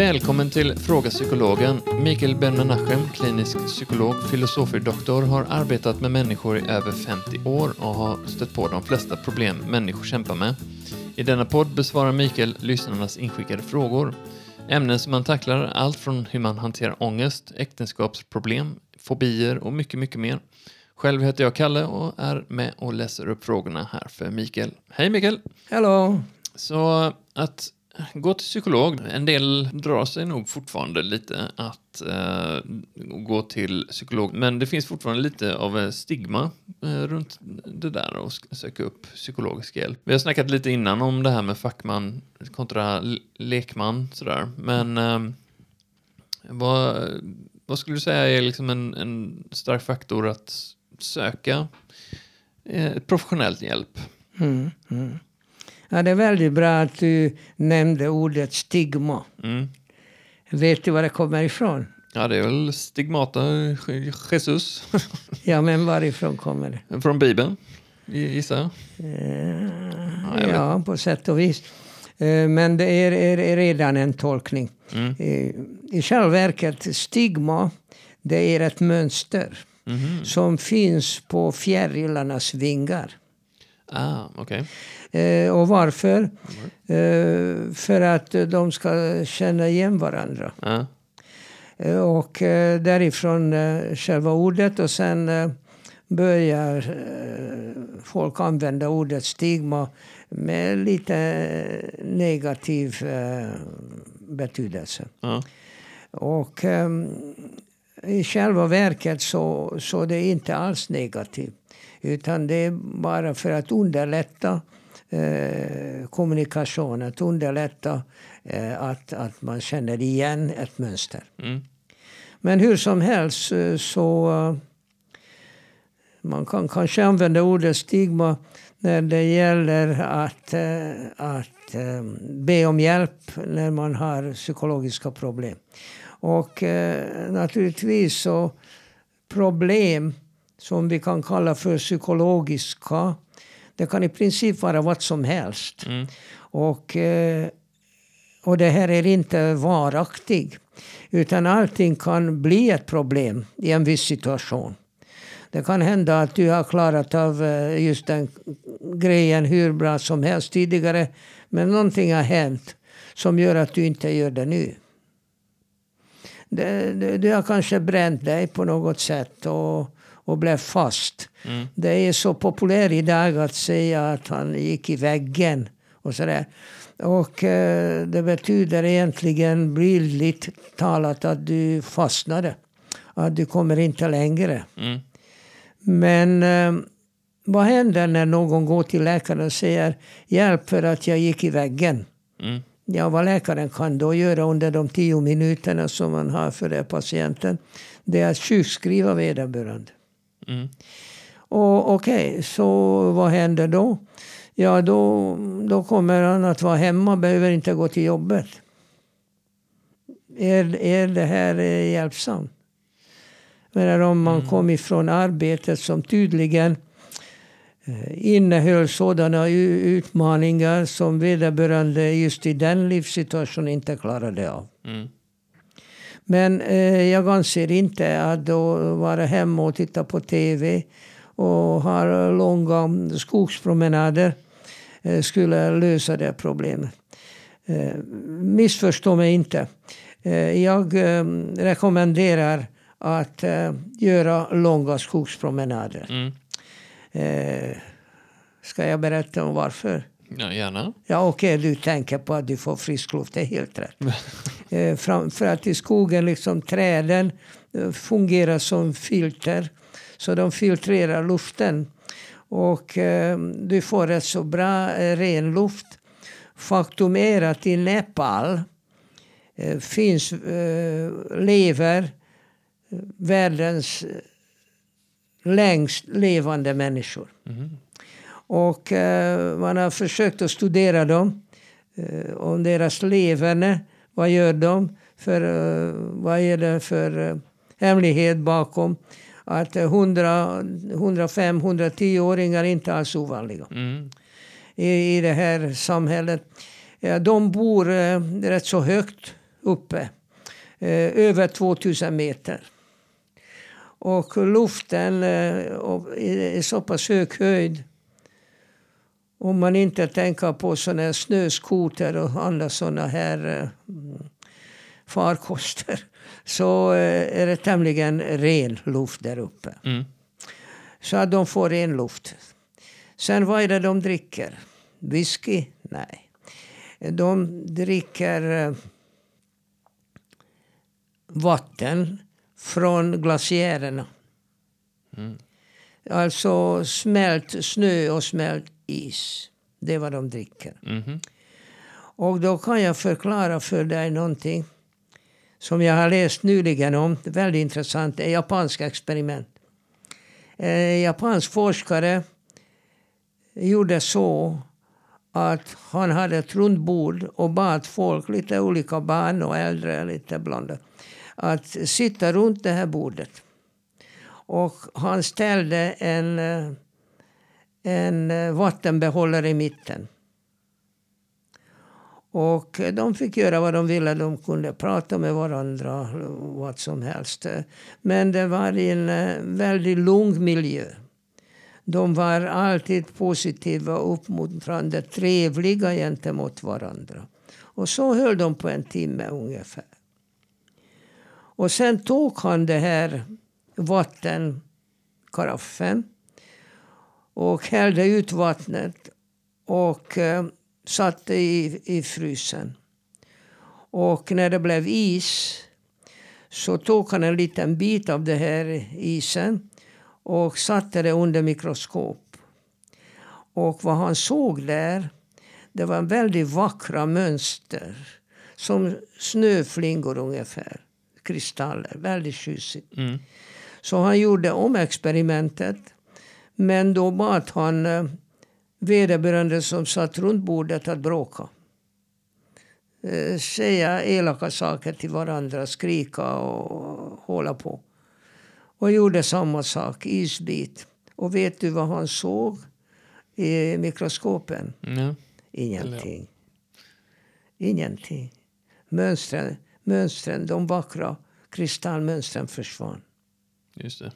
Välkommen till Fråga Psykologen. Mikael Ben-Menachem, klinisk psykolog, filosofie-doktor, har arbetat med människor i över 50 år och har stött på de flesta problem människor kämpar med. I denna podd besvarar Mikael lyssnarnas inskickade frågor. Ämnen som man tacklar allt från hur man hanterar ångest, äktenskapsproblem, fobier och mycket, mycket mer. Själv heter jag Kalle och är med och läser upp frågorna här för Mikael. Hej Mikael! Hello! Så att gå till psykolog, en del drar sig nog fortfarande lite att eh, gå till psykolog, men det finns fortfarande lite av stigma eh, runt det där och söka upp psykologisk hjälp. Vi har snackat lite innan om det här med fackman kontra lekman sådär, men eh, vad, vad skulle du säga är liksom en, en stark faktor att söka eh, professionell hjälp? Mm, mm. Ja, det är väldigt bra att du nämnde ordet stigma. Mm. Vet du var det kommer ifrån? Ja, det är väl stigmata Jesus Ja, men varifrån kommer det? från Bibeln, gissar jag. Eh, jag vet. ja, på sätt och vis. Eh, Men det är, är, är redan en tolkning. Mm. Eh, I själva verket, stigma, det är ett mönster Mhm. som finns på fjärilarnas vingar. Ah, okej. Eh, och varför? Eh, för att eh, de ska känna igen varandra. Ja. Eh, Och eh, därifrån eh, själva ordet och sen börjar folk använda ordet stigma med lite negativ betydelse. Ja. Och ehm, i själva verket så, så det är inte alls negativt. Utan det är bara för att underlätta eh, kommunikation, att underlätta eh, att, att man känner igen ett mönster. Mm. Men hur som helst eh, så man kan kanske använda ordet stigma när det gäller att, eh, att eh, be om hjälp när man har psykologiska problem. Och naturligtvis så problem som vi kan kalla för psykologiska, det kan i princip vara vad som helst. Mm. Och, eh, och det här är inte varaktigt. Utan allting kan bli ett problem i en viss situation. Det kan hända att du har klarat av eh, just den grejen hur bra som helst tidigare. Men någonting har hänt som gör att du inte gör det nu. Du har kanske bränt dig på något sätt och, och blev fast. Mm. Det är så populärt idag att säga att han gick i väggen och sådär. Och eh, det betyder egentligen bildligt talat att du fastnade. Att du kommer inte längre. Mm. Men eh, vad händer när någon går till läkaren och säger hjälp för att jag gick i väggen? Mm. Ja, vad läkaren kan då göra under de tio minuterna som man har för patienten, det är att sjukskriva vederbörande. Mm. Och okej, så vad händer då? Ja, då, då kommer han att vara hemma, behöver inte gå till jobbet. Är, är det här eh, hjälpsamt? Men om man kom ifrån arbetet som tydligen eh, innehöll sådana utmaningar som vederbörande just i den livssituationen inte klarade av. Mm. Men eh, jag anser inte att då vara hemma och titta på tv och ha långa skogspromenader eh, skulle lösa det problemet. Eh, missförstå mig inte. Eh, jag eh, rekommenderar att eh, göra långa skogspromenader. Mm. Ska jag berätta om varför? Ja, gärna. Ja, okej, du tänker på att du får frisk luft. Det är helt rätt. eh, fram, för att i skogen, liksom träden eh, fungerar som filter. Så de filtrerar luften. Och eh, du får rätt så bra eh, ren luft. Faktum är att i Nepal finns, lever världens längst levande människor. Mhm. Och man har försökt att studera dem. Om deras leverne. Vad gör de? För, eh, vad är det för eh, hemlighet bakom? Att eh, 100, 105, 110-åringar inte alls ovanliga Mm. i, i det här samhället. De bor eh, rätt så högt uppe. Eh, över 2000 meter. Och luften eh, är så pass hög höjd om man inte tänker på såna snöskoter och andra såna här eh, farkoster så eh, är det tämligen ren luft där uppe. Mm. Så att de får ren luft. Sen vad är det de dricker? Whisky? Nej. De dricker eh, vatten från glaciärerna. Mm. Alltså smält snö och smält is. Det är vad de dricker. Mhm. Och då kan jag förklara för dig någonting som jag har läst nyligen om. Väldigt intressant. Ett japanskt experiment. En japansk forskare gjorde så att han hade ett rundbord och bad folk, lite olika barn och äldre, lite blandat, att sitta runt det här bordet. Och han ställde en, eh, en eh, vattenbehållare i mitten. Och de fick göra vad de ville. De kunde prata med varandra, vad som helst. Men det var i en eh, väldigt lugn miljö. De var alltid positiva, uppmuntrande, trevliga gentemot varandra. Och så höll de på en timme ungefär. Och sen tog han det här vattenkaraffen och hällde ut vattnet och eh, satte i, i frysen. Och när det blev is så tog han en liten bit av det här isen och satte det under mikroskop. Och vad han såg där, det var väldigt vackra mönster. Som snöflingor ungefär. Kristaller, väldigt tjusigt. Mm. Så han gjorde om experimentet. Men då bad han eh, vederbörande som satt runt bordet att bråka. Eh, säga elaka saker till varandra, skrika och hålla på. Och gjorde samma sak, isbit. Och vet du vad han såg i mikroskopen? Ja. Ingenting. Ingenting. Mönstren, mönstren, de vackra kristallmönstren försvann. Just det.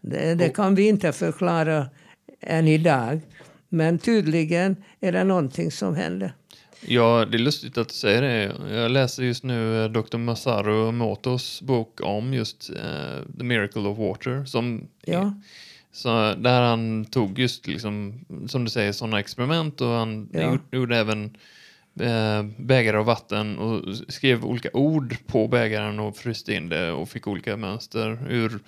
Det, det kan vi inte förklara än idag. Men tydligen är det någonting som händer. Ja, det är lustigt att du säger det. Jag läser just nu eh, Dr. Masaru Motos bok om just eh, The Miracle of Water. Som Ja. Så där han tog just, liksom, som du säger, sådana experiment och han Ja. gjorde, även bägare av vatten och skrev olika ord på bägaren och fryste in det och fick olika mönster ur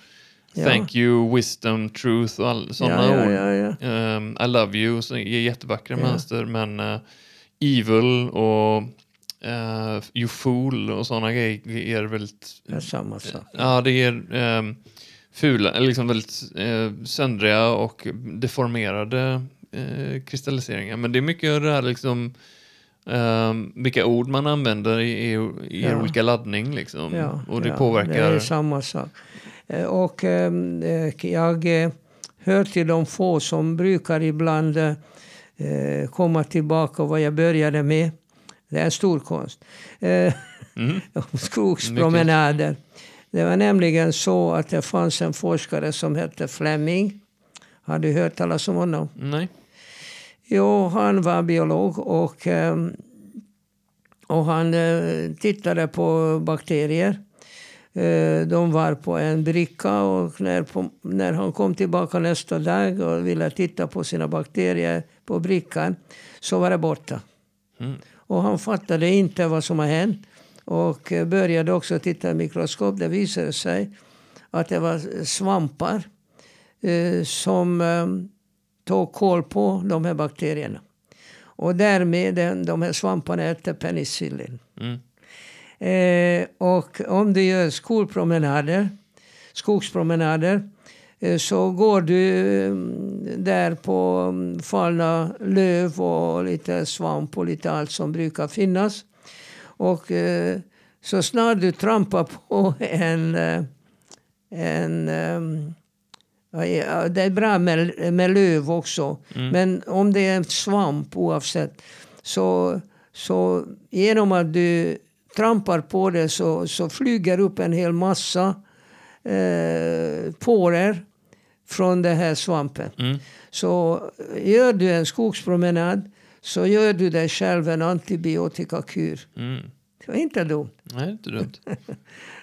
Ja. thank you, wisdom, truth och all, sådana ja, ord. ja, ja, ja. Ehm, I love you, så är jättevackra Ja. mönster, men eh, evil och uh, you fool och sådana grejer ger väldigt är samma sak. Ja, det ger eh, fula, liksom väldigt eh, söndriga och deformerade eh, kristalliseringar. Men det är mycket det här liksom eh, vilka ord man använder i, i, i Ja. olika laddning liksom. Ja, och det ja, påverkar. Det är samma sak. Eh, Och eh, jag eh, hör till de få som brukar ibland eh, komma tillbaka vad jag började med. Det är en stor konst. Eh, Mm. Skogspromenader. Det var nämligen så att det fanns en forskare som hette Fleming. Har du hört talas om honom? Nej. Jo, han var biolog och, ehm, och han eh, tittade på bakterier. Eh, De var på en bricka och när, på, när han kom tillbaka nästa dag och ville titta på sina bakterier på brickan så var det borta. Mm. Och han fattade inte vad som har hänt och eh, började också titta i mikroskop. Det visade sig att det var svampar eh, som Ta koll på de här bakterierna. Och därmed de här svamparna äter penicillin. Mm. Eh, och om du gör skolpromenader, skogspromenader eh, så går du mm, där på mm, fallna löv och lite svamp och lite allt som brukar finnas. Och eh, så snart du trampar på en, eh, en eh, ja, det är bra med, med löv också. Men om det är en svamp oavsett så, så genom att du trampar på det så, så flyger upp en hel massa eh, porer från den här svampen. Mm. Så gör du en skogspromenad så gör du dig själv en antibiotikakur. Mm. Det var inte dumt. Nej, inte dumt.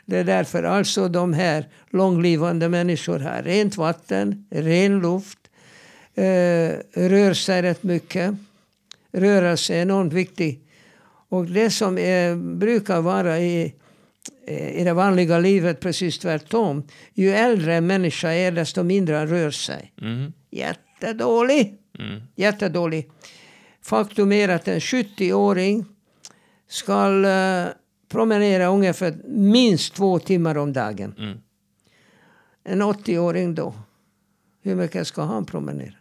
Det är därför alltså de här långlivande människor här, rent vatten, ren luft, eh, rör sig rätt mycket. Rörelse är enormt viktigt. Och det som är, brukar vara i, i det vanliga livet precis tvärtom. Ju äldre en människa är desto mindre han rör sig. Mm. Jättedålig. Mm. Jättedålig. Faktum är att en 70-åring ska eh, promenera ungefär minst två timmar om dagen. Mm. En 80-åring då, hur mycket ska han promenera?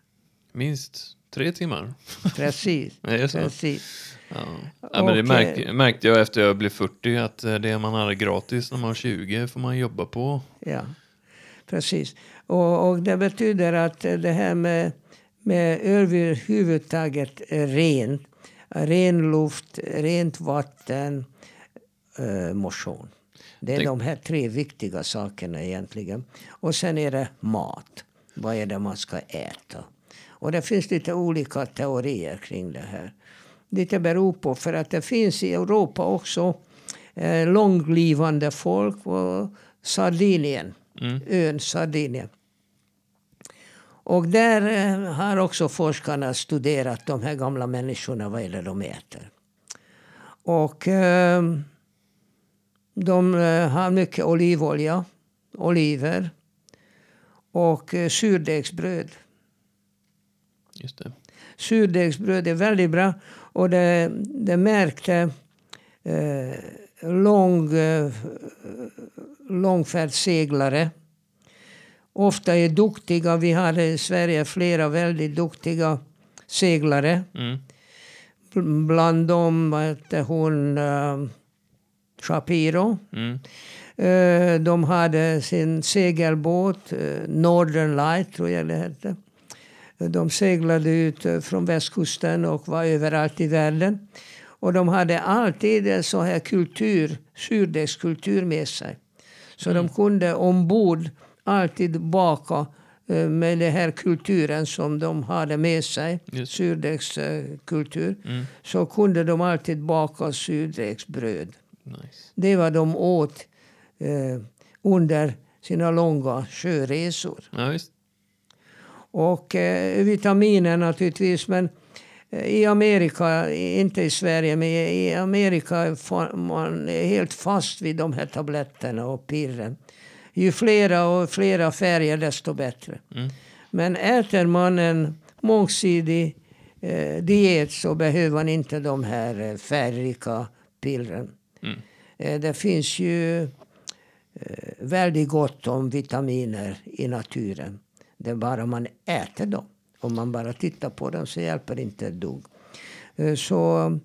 Minst tre timmar. Precis. Precis. Ja. Ja, men det märk, märkte jag efter jag blev 40 att eh, det man hade gratis när man var 20 får man jobba på. Ja, precis. Och, och det betyder att eh, det här med, med överhuvudtaget rent, ren luft, rent vatten, eh, motion. Det är Tänk- de här tre viktiga sakerna egentligen. Och sen är det mat. Vad är det man ska äta? Och det finns lite olika teorier kring det här. Det beror på, för att det finns i Europa också eh, långlivande folk på Sardinien, Mm. ön Sardinien. Och där eh, har också forskarna studerat de här gamla människorna, vad det de äter. Och eh, de eh, har mycket olivolja, oliver och surdegsbröd. Just det. Surdegsbröd är väldigt bra. Och det, det märkte eh, lång, eh, långfärdsseglare. Ofta är duktiga. Vi har i Sverige flera väldigt duktiga seglare. Mm. Bl- Bland dem vad hon eh, Shapiro. Mm. Eh, de hade sin segelbåt, eh, Northern Light tror jag det hette. De seglade ut från västkusten och var överallt i världen. Och de hade alltid en så här kultur, surdegskultur med sig. Så de kunde ombord alltid baka eh, med den här kulturen som de hade med sig, Just. surdegskultur, Mm. så kunde de alltid baka surdegsbröd. Nice. Det var de åt eh, under sina långa sjöresor. Visst. Och eh, vitaminer naturligtvis. Men eh, i Amerika, inte i Sverige, men i Amerika är man helt fast vid de här tabletterna och pirren. Ju flera och flera färger desto bättre. Mm. Men äter man en mångsidig eh, diet så behöver man inte de här eh, färgrika pillren. Mm. Eh, det finns ju eh, väldigt gott om vitaminer i naturen. Det är bara man äter dem. Om man bara tittar på dem så hjälper det inte ett dugg. Eh, Så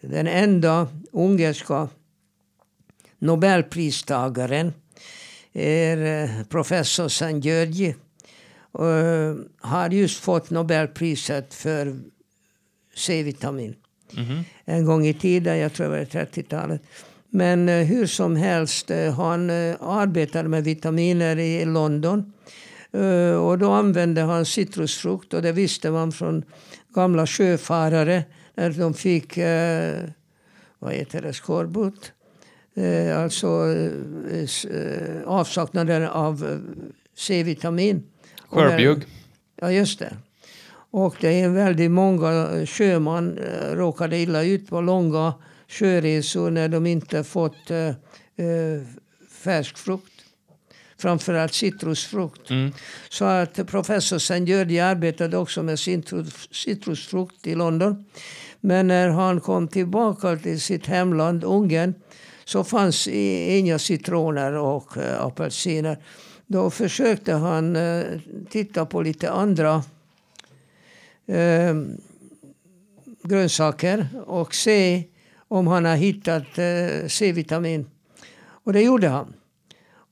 den enda ungerska nobelpristagaren är eh, professor Sanjörji. Och har just fått nobelpriset för C-vitamin Mhm. en gång i tiden, jag tror det var 30-talet. Men eh, hur som helst, eh, han eh, arbetade med vitaminer i London. Eh, och då använde han citrusfrukt och det visste man från gamla sjöfarare när de fick, eh, vad heter det, skorbut. Eh, alltså eh, eh, avsaknaden av C-vitamin. Skörbjugg. Ja, just det. Och det är väldigt många sjömän eh, råkade illa ut på långa sjöresor när de inte fått eh, färsk frukt. Framförallt citrusfrukt. Mm. Så att professor Sanjördi arbetade också med citrus, citrusfrukt i London. Men när han kom tillbaka till sitt hemland Ungern så fanns inga citroner och eh, apelsiner. Då försökte han eh, titta på lite andra eh, grönsaker och se om han har hittat C-vitamin. Och det gjorde han.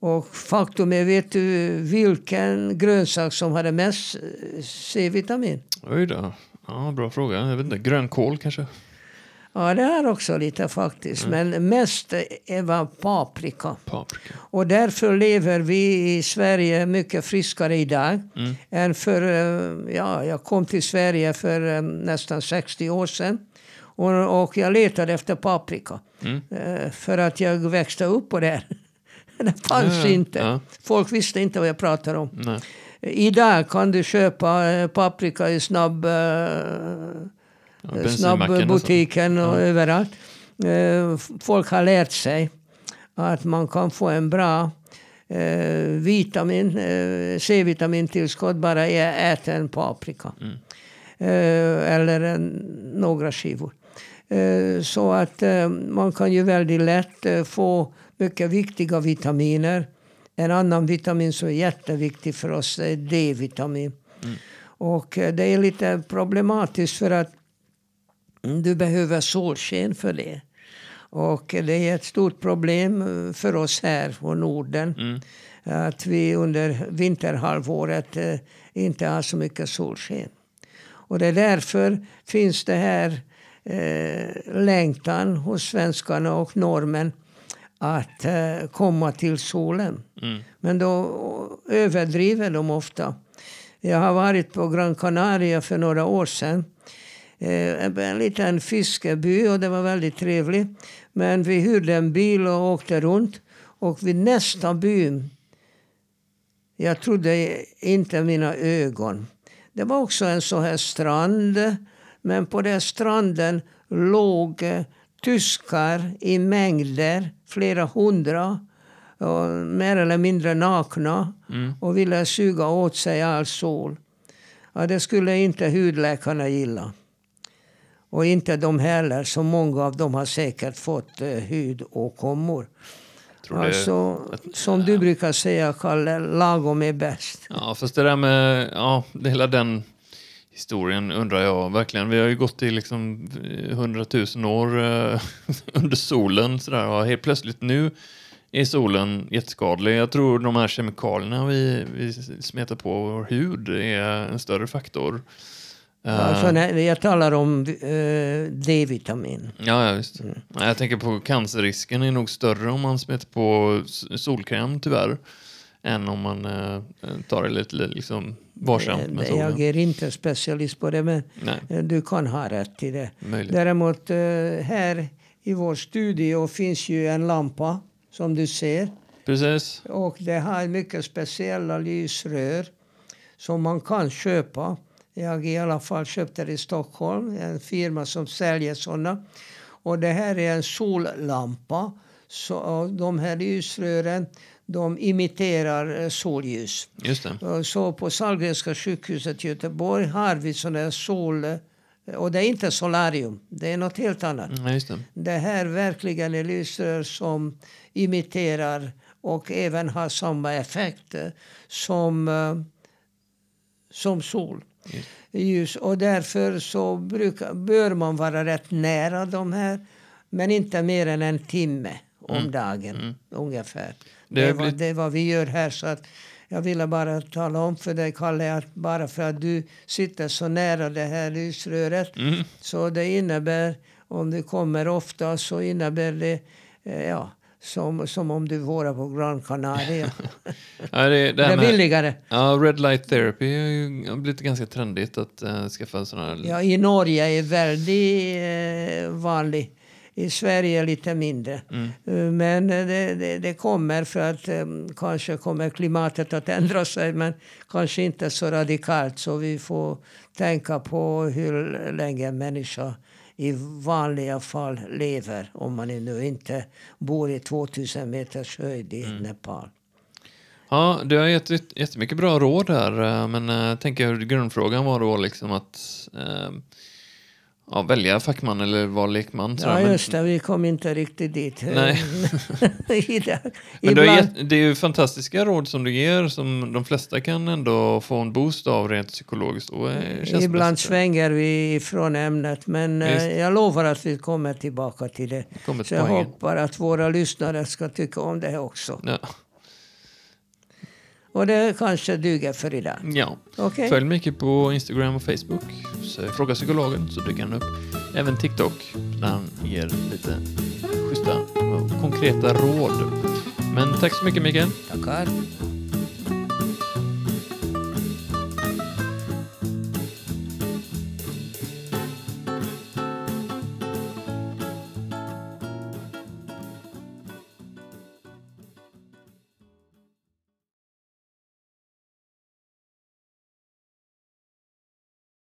Och faktum är, vet du vilken grönsak som hade mest C-vitamin? Oj då. Ja, bra fråga. Jag vet inte. Grönkål kanske? Ja, det är också lite faktiskt. Mm. Men mest är var paprika. Paprika. Och därför lever vi i Sverige mycket friskare idag Mm. än för... eh, Ja, jag kom till Sverige för eh, nästan 60 år sedan. Och, och jag letade efter paprika. Mm. Eh, För att jag växte upp på det. Det fanns Ja, inte. Ja. Folk visste inte vad jag pratade om. Nej. Idag kan du köpa paprika i snabb, eh, Ja, bensinmacken och snabbbutiken Ja. överallt. Eh, Folk har lärt sig att man kan få en bra eh, vitamin, eh, C-vitamintillskott bara äter en paprika. Mm. Eller en, några skivor. Så att man kan ju väldigt lätt få mycket viktiga vitaminer. En annan vitamin som är jätteviktig för oss är D-vitamin. Mm. Och det är lite problematiskt för att du behöver solsken för det. Och det är ett stort problem eh, för oss här på Norden. Mm. Att vi under vinterhalvåret eh, inte har så mycket solsken. Och det är därför finns det här eh, längtan hos svenskarna och normen att eh, komma till solen. Mm. Men då överdriver de ofta. Jag har varit på Gran Canaria för några år sedan. Eh, en liten fiskeby och det var väldigt trevligt. Men vi hyrde en bil och åkte runt. Och vid nästa by, jag trodde inte mina ögon. Det var också en sån här strand. Men på den stranden låg eh, tyskar i mängder, flera hundra. Och mer eller mindre nakna Mm. och ville suga åt sig all sol. Ja, det skulle inte hudläkarna gilla. Och inte de heller, så många av dem har säkert fått eh, hudåkommor. Tror det- Alltså, som du brukar säga, Kalle, lagom är bäst. Ja, fast det där med, ja, hela den historien undrar jag verkligen. Vi har ju gått i liksom hundratusen år eh, under solen sådär och helt plötsligt nu är solen jätteskadlig. Jag tror de här kemikalierna vi, vi smetar på vår hud är en större faktor. Eh, Alltså, när jag talar om eh, D-vitamin. Ja, ja visst. Mm. Jag tänker på cancerrisken är nog större om man smetar på solkräm tyvärr. Än om man eh, tar det lite liksom, varsamt med Eh, jag solen. är inte specialist på det, men Nej, eh, du kan ha rätt i det. möjligt. Däremot eh, här i vår studio finns ju en lampa som du ser. Precis. Och det har mycket speciella lysrör som man kan köpa. Jag i alla fall köpte det i Stockholm, en firma som säljer sådana. Och det här är en sollampa. Så de här lysrören de imiterar eh, solljus. Just det. Så på Sahlgrenska sjukhuset i Göteborg har vi sådana här sol... Och det är inte solarium, det är något helt annat. Ja, just det. Det här verkligen är lysrör som imiterar och även har samma effekt eh, som, eh, som sol. Ljus. Och därför så brukar, bör man vara rätt nära de här. Men inte mer än en timme om Mm. dagen Mm. ungefär. Det Det, vad, blivit- det är vad vi gör här. Så att jag ville bara tala om för dig, Kalle, att bara för att du sitter så nära det här lysröret Mm. så det innebär, om du kommer ofta, så innebär det eh, ja, som, som om du vore på Gran Canaria. Ja, det, det det är billigare. ja, red light therapy har blivit ganska trendigt att uh, skaffa sådana här... Ja, I Norge är väldigt eh, vanlig. I Sverige lite mindre. Mm. Eh, Men det, det, det kommer för att kanske kommer klimatet att ändra sig men kanske inte så radikalt så vi får tänka på hur länge människa i vanliga fall lever om man nu inte bor i 2000 meters höjd i Nepal. Ja, du har gett jätt- jättemycket bra råd här, eh, men jag tänker grundfrågan var då liksom att eh, ja, välja fackman eller vara lekman. Ja men- just det, vi kom inte riktigt dit. Nej. Men Ibland- gett, det är ju fantastiska råd som du ger som de flesta kan ändå få en boost av rent psykologiskt. Och, eh, Ibland bäst. svänger vi från ämnet men eh, Visst. jag lovar att vi kommer tillbaka till det. Kommer Så jag poängen. hoppas att våra lyssnare ska tycka om det också. Ja. Och det kanske duger för idag. ja. Okej? Följ Micke på Instagram och Facebook. Så eh, fråga psykologen så dyker han upp. även TikTok där han ger lite schyssta, konkreta råd. Men tack så mycket Mikael. Tackar.